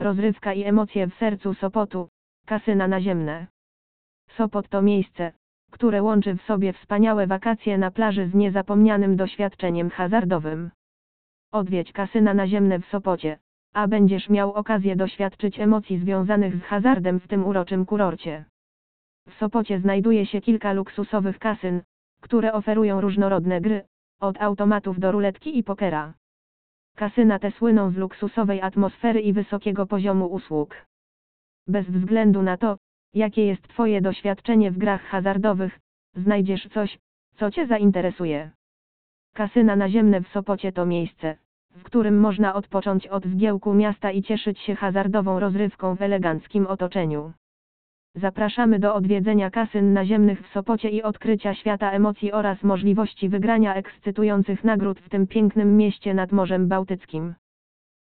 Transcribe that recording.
rozrywka i emocje w sercu Sopotu, kasyna naziemne. Sopot to miejsce, które łączy w sobie wspaniałe wakacje na plaży z niezapomnianym doświadczeniem hazardowym. Odwiedź kasyna naziemne w Sopocie, a będziesz miał okazję doświadczyć emocji związanych z hazardem w tym uroczym kurorcie. W Sopocie znajduje się kilka luksusowych kasyn, które oferują różnorodne gry, od automatów do ruletki i pokera. Kasyna te słyną z luksusowej atmosfery i wysokiego poziomu usług. Bez względu na to, jakie jest Twoje doświadczenie w grach hazardowych, znajdziesz coś, co Cię zainteresuje. Kasyna naziemne w Sopocie to miejsce, w którym można odpocząć od zgiełku miasta i cieszyć się hazardową rozrywką w eleganckim otoczeniu. Zapraszamy do odwiedzenia kasyn naziemnych w Sopocie i odkrycia świata emocji oraz możliwości wygrania ekscytujących nagród w tym pięknym mieście nad Morzem Bałtyckim.